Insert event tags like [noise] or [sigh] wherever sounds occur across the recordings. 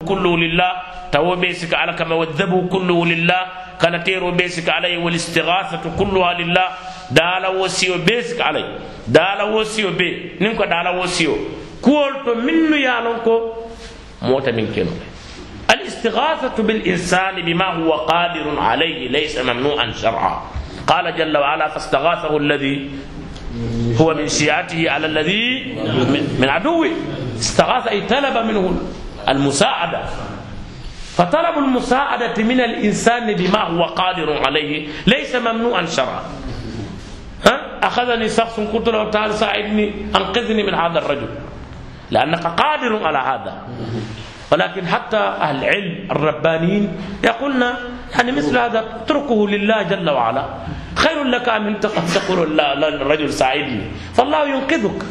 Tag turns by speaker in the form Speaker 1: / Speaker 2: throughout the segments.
Speaker 1: كله لله. تو بيسك على كما والذبح كله لله. كان تيرو بيسك عليه والاستغاثة كلها لله. دالا وسيو بيسك عليه. دالا وسيو بي. نمكو دالا وسيو. كولتو منو يالونكو موتا من كنو الاستغاثة بالإنسان بما هو قادر عليه ليس ممنوعا شرعا. قال جل وعلا فاستغاثه الذي هو من شيعته على الذي من عدوه. استغاث أي طلب منه. المساعدة. فطلب المساعدة من الإنسان بما هو قادر عليه ليس ممنوعا شرعا. ها؟ أخذني شخص قلت له تعال ساعدني أنقذني من هذا الرجل. لأنك قادر على هذا. ولكن حتى أهل العلم الربانيين يقولون يعني مثل هذا اتركه لله جل وعلا. خير لك من تقول للرجل ساعدني. فالله ينقذك.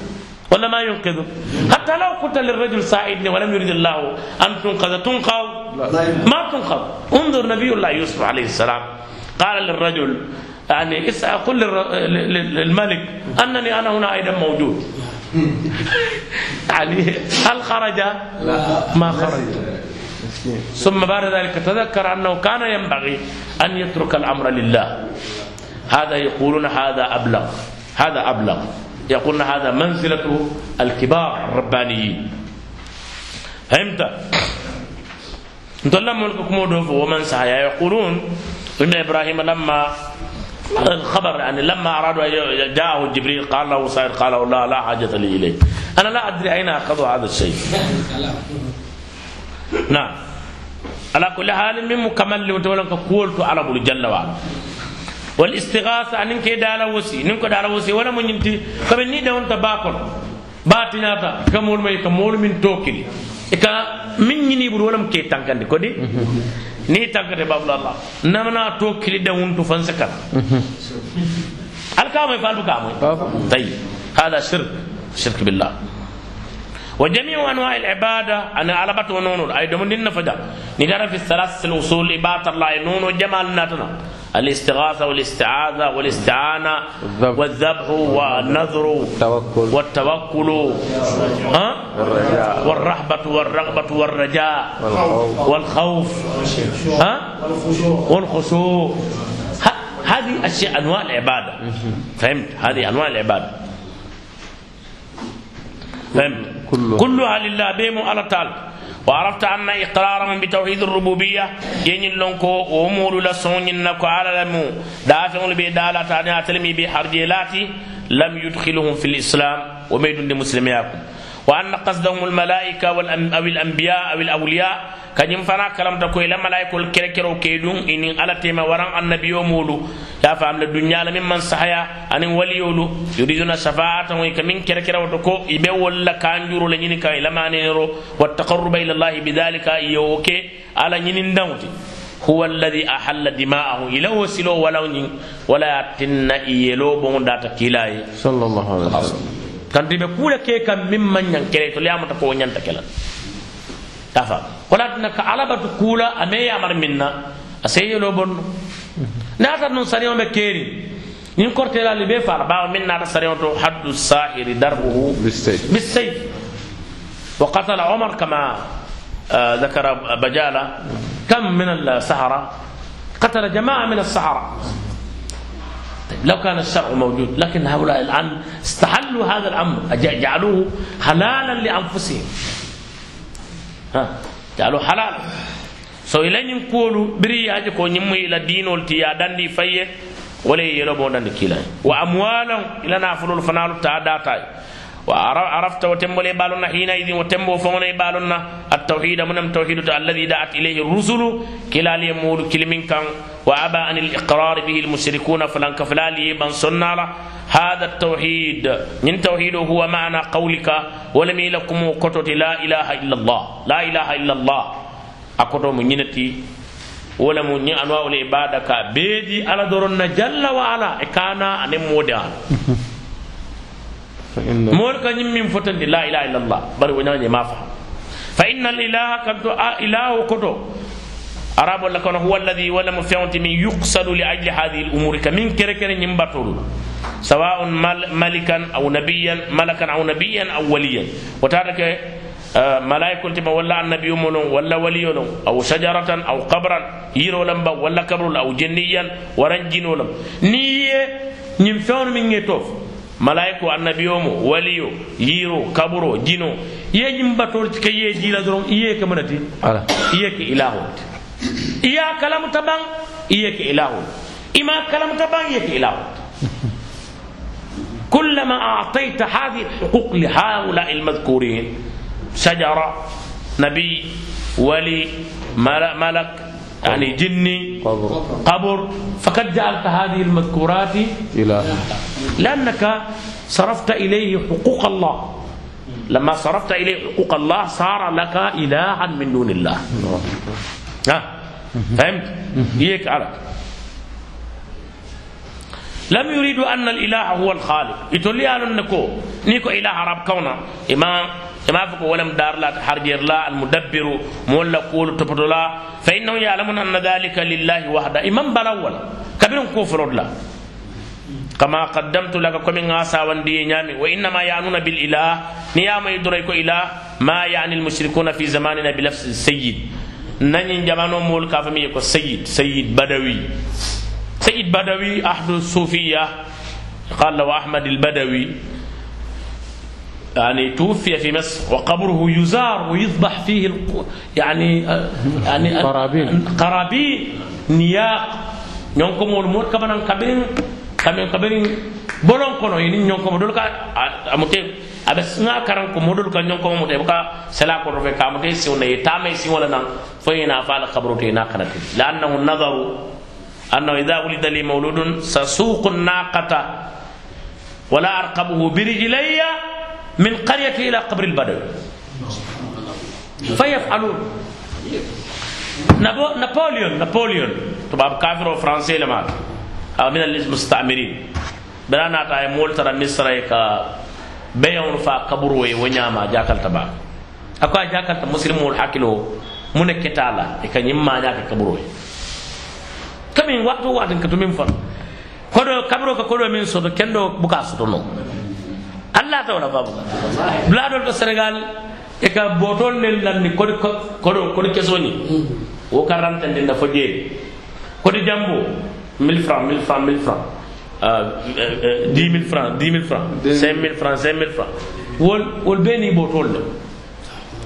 Speaker 1: ولا ما ينقذك حتى لو قلت للرجل ساعدني ولم يريد الله أن تنقذ تنقذ؟ ما تنقذ. انظر نبي الله يوسف عليه السلام. قال للرجل يعني قل للملك أنني أنا هنا أيضا موجود. [laughs] يعني هل خرج؟ ما خرج. ثم بعد ذلك تذكر أنه كان ينبغي أن يترك الأمر لله. هذا يقولون هذا أبلغ. هذا أبلغ. يقولون هذا منزلة الكبار الربانيين. فهمت؟ لما ملككم ومن سعى يقولون إن إبراهيم لما الخبر يعني لما أرادوا جاءه جبريل قال له سائر قال له لا لا حاجة لي إليه. أنا لا أدري أين أخذوا هذا الشيء. نعم. على كل حال من مكمل لوتولن كقولت على جل وعلا. والاستغاثة أن كي دالا وسي نكو دالا وسي ولا من ينتي كم ني دون تباكل. باتناتا كمول مي كمول من توكلي إكا من يني بر ولا مكي تانكاندي. كودي؟ ni babula allah namana to kili da wuntu fansakar alkama يفعل كامل طيب. هذا شرك. شرك بالله. وجميع أنواع العبادة أنا على بات ونون أي دومن نفجا. ندار في الثلاث الاصول عباده الله نون جمال ناتنا. الاستغاثة والاستعاذة والاستعانة والذبح. والنذر
Speaker 2: التوكل
Speaker 1: والتوكل. ها؟ والرهبة والرغبة والرجاء.
Speaker 2: والخوف.
Speaker 1: والخوف. ها؟ والخشوع. هذه أشياء أنواع العبادة. فهمت؟ هذه أنواع العبادة. فهمت؟
Speaker 2: كلها.
Speaker 1: لله بيمو على تعالى وعرفت أن إقرارهم بتوحيد الربوبية ينين لونكو ومولو لسون ينكو على لمو. دافعون بإدالة تانيها تلمي بحرجيلاتي لم يدخلهم في الإسلام وميدون لمسلمياكم. وأن قصدهم الملائكة أو الأنبياء أو الأولياء كان فنا كلام تكوي لما ملائكة الكركرو كيدون إن على تيما وران النبي مولو يا فهم الدنيا لمن من صحيا أن وليولو يريدون شفاعة ويكمن كركرو تكو يبي ولا كانجورو لنيني كاي لما نيرو والتقرب إلى الله بذلك يوكي على نين داوتي هو الذي أحل دماءه إلى وسلو نين ولا تن يلو بون داتا كيلاي
Speaker 2: صلى الله عليه وسلم
Speaker 1: kanti be kula ke kam min man nyan kere to liamata ko nyanta kelan tafa wala tuna ka alabatu kula ame ya mar minna aseye lo bon nata non sariyo be keri nin korte la libe fara ba min nata sariyo to haddu sahiri darbuhu
Speaker 2: بالسيف.
Speaker 1: وقتل عمر كما آه، ذكر بجالة. كم من السحرة؟ قتل جماعة من السحرة. طيب لو كان الشرع موجود لكن هؤلاء الآن استحلوا هذا الأمر. جعلوه حلالا لأنفسهم. جعلوه حلالا so ila ñin kuolu biri yaje ko ñimmu ila diinol ti ya dandi fayye wala ye yelo bo dandi kilay wa amwalan ila nafulul fanalu ta datay wa ara- arafta wa tembole balonna hina idin wa tembo fongona e balonna at-tauhid munam tauhidu ta alladhi da'at ilayhi rusulu kilali yamulu kilimin kan wa aba anil هذا التوحيد من توحيد هو معنى قولك ولم يلكم كتوت لا إله إلا الله. لا إله إلا الله. أكتو منينتي ولم ني أنواع العبادة بيدي على
Speaker 2: دورنا
Speaker 1: جل وعلا. إكانا أن مودان مولك من فتن لا إله إلا الله. بل ونعني ما فهم. فإن الإله كنت إله كتو. Arabo la kono huwa alladhi wala mo fewti min yuqsadu li ajli hadhihi al umuri ka min kere kere ñim batolu سواء مل ملكا أو نبيا ملكا أو نبيا أو وليا وتارك malaikol tima walla annabiyo mo non walla waliyo aw shajaratan aw qabran yirolam ba walla kabrol aw jenniyan waran jinolam ni ye ñim fewno min ŋe tof malaiko annabiyo mo waliyo yiro kaburo jino ye ñim batol ke ye jila doron iye ke manati
Speaker 2: ala
Speaker 1: iye ke ilahoti iya kalamuta ban iye ke ilahoti ima kalamuta ban iye ke كلما أعطيت هذه الحقوق لهؤلاء المذكورين شجرة نبي ولي مل- ملك يعني جني
Speaker 2: قبر
Speaker 1: قبر فقد جعلت هذه المذكورات
Speaker 2: إله
Speaker 1: لأنك صرفت إليه حقوق الله لما صرفت إليه حقوق الله صار لك إلها من دون الله ها فهمت؟ هيك على لم يريدوا أن الإله هو الخالق. يتولي على النكو نيكو إله رب كونا. إما إما فكو ولم دار لا حرجر لا المدبر مولا قول تبدلا فإنهم يعلمون أن ذلك لله وحده. إمام بلاول كبير كفر الله كما قدمت لك كم غاسا وندي نيامي. وإنما يعنون بالإله. نيام يدريكو إله. ما يعني المشركون في زماننا بلفظ السيد نني جمانو مول كافمي يكو سيد سيد بدوي سيد بدوي أحد الصوفية قال له أحمد البدوي يعني توفي في مصر وقبره يزار ويذبح فيه الق... يعني يعني
Speaker 2: قرابين.
Speaker 1: قرابين نياق ñonko mol mol kabanan kabirin kamen kabirin bolon kono yini ñonko modol ka a- amute abe nga karan ko modol ka ñonko mo te ka sala ko rofe ka amute si on e tame si wala nan fo ina fa la qabru te na kanati la annahu nadaru annahu idha ulida li mawludun sasuqu naqata ولا أرقبه برجلي من قريتي إلى قبر البدوي فيفعلون نبو نابليون نابليون تباب كافر وفرنسي لما من المستعمرين بلا ناتا مول ترى مصر كا beyaŋolu fa kaburo ye wo ñama jakalta ba. A ko a jakalta musilimolu hakkilo mu ne keta la i ka ñiŋ maña ke kaburo ye kamiŋ waato waatin katu miŋ fana kodo kabiro ka kodo min soto kendo buka soto no. Alla ta wala babu. Bladol to senegal e ka botol len lanni kodo kodo kodo kesoni. Wo ka rantande na fo jeeri. Kodo jambo 1000 francs 1000 francs 1000 francs. 10 000 francs 10 000 francs 5 000 francs 5 000 francs wol wol beni botol le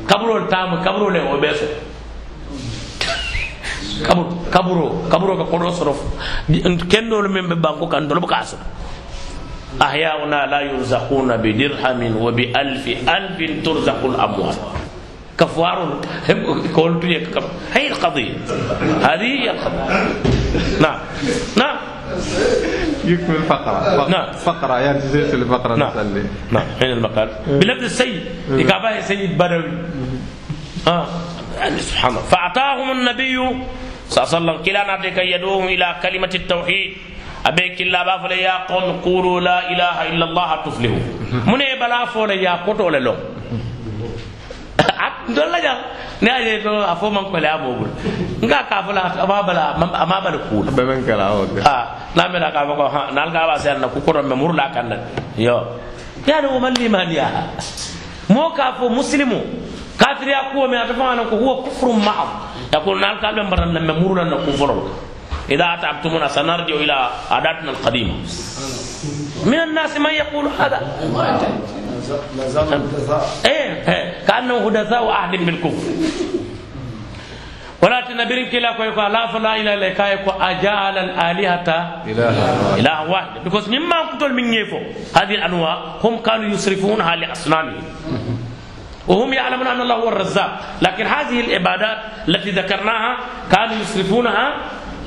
Speaker 1: kabrol tama kabrol le o beso kaburo kaburo kaburo ka kodo sorof kendol men be banko kan dolo ka so ahyauna la yurzaquna bi dirhamin wa bi alfi alfin turzaqu al amwal كفار قلت لك هي القضية هذه هي القضية نعم نعم
Speaker 2: يكمل فقرة.
Speaker 1: نعم.
Speaker 2: فقرة. يعني زيت الفقرة
Speaker 1: نعم.
Speaker 2: نسأل
Speaker 1: نعم. أين المقال. بلفظ السيد. إكابة سيد بدوي آه. يعني سبحان الله. فأعطاهم النبي صلى الله عليه وسلم كلا نعطيك يدوهم إلى كلمة التوحيد. أبيك الله بافل يا قوم قولوا لا إله إلا الله تفلحوا. من بلا فول يا قطول له dolla jam ne aje to a fo man ko le amogul nga ka fala ama bala ama bala kula
Speaker 2: بمن كلا أود
Speaker 1: ha na me da ka ko ha nal ga ba sen na ku ko me murla kan na yo ya do man liman ya mo ka fo muslimu kafir ya ko me ata fana ko huwa kufrun ma'am ya ko nal ka be mbaran na me murla na ku folo إذا أتعبتمونا سنرجع إلى عاداتنا القديمة من الناس من يقول هذا إيه إيه كأنه حدثاء عهد بالكفر ولا تنبرين كلا كويكو لا فلا إلا كايكو أجعل الآلهة
Speaker 2: إله
Speaker 1: إله واحد. Because مما كنتم من يفو. هذه الأنواع هم كانوا يصرفونها لأصنامهم وهم يعلمون أن الله هو الرزاق. لكن هذه العبادات التي ذكرناها كانوا يصرفونها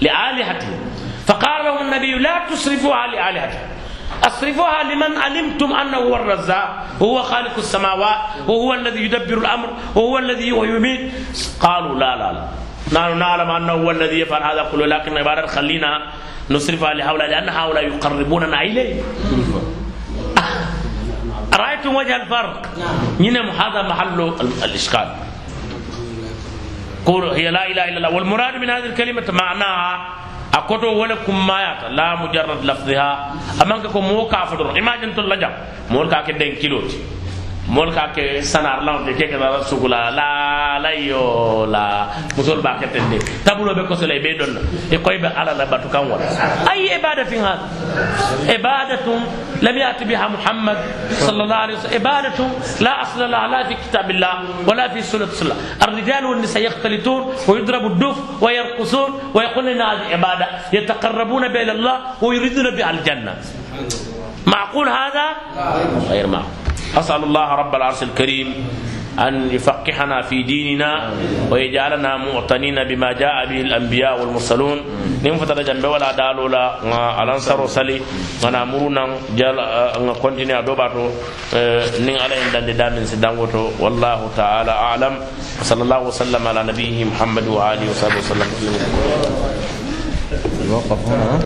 Speaker 1: لآلهتهم. فقال لهم النبي لا تصرفوها لآلهتهم. أصرفوها لمن علمتم أنه هو الرزاق وهو خالق السماوات وهو الذي يدبر الأمر وهو الذي يميت. قالوا لا لا لا. نحن نعلم أنه هو الذي يفعل هذا كله لكن عبارة خلينا نصرفها لهؤلاء لأن هؤلاء يقربوننا إليه. [laughs] رأيتم وجه الفرق؟ نعم هذا محل ال- الإشكال. قول هي لا إله إلا الله. والمراد من هذه الكلمة معناها akoto wala kummayata la mujarrad lafdhiha amanka ko mo ka imagine to lajam mo ka ke den kiloti mol ka ke sanar lan de ke da sugula la la yo la musol ba ke tende tabulo be ko sele be don e koy be ala la batu kan wala ay ibadatin ha ibadatun lam yati biha muhammad sallallahu alaihi wasallam ibadatun la asla la la fi kitabillah wala fi sunnah sallallahu الرجال والنساء يختلطون ويضرب الدف ويرقصون ويقولون هذه عباده يتقربون إلى الله ويريدون بها الجنه معقول هذا غير معقول أسأل الله رب العرش الكريم أن يفقهنا في ديننا ويجعلنا مؤتنين بما جاء به الأنبياء والمرسلون. نيم فتر جنب ولا دالو لا الأنصار وصلي أنا مرنا جل كونتيني أدوباتو نين على إن دان دامن سدانغوتو والله تعالى أعلم. صلى الله وسلم على نبيه محمد وآله وصحبه وسلم.
Speaker 2: الوقف هنا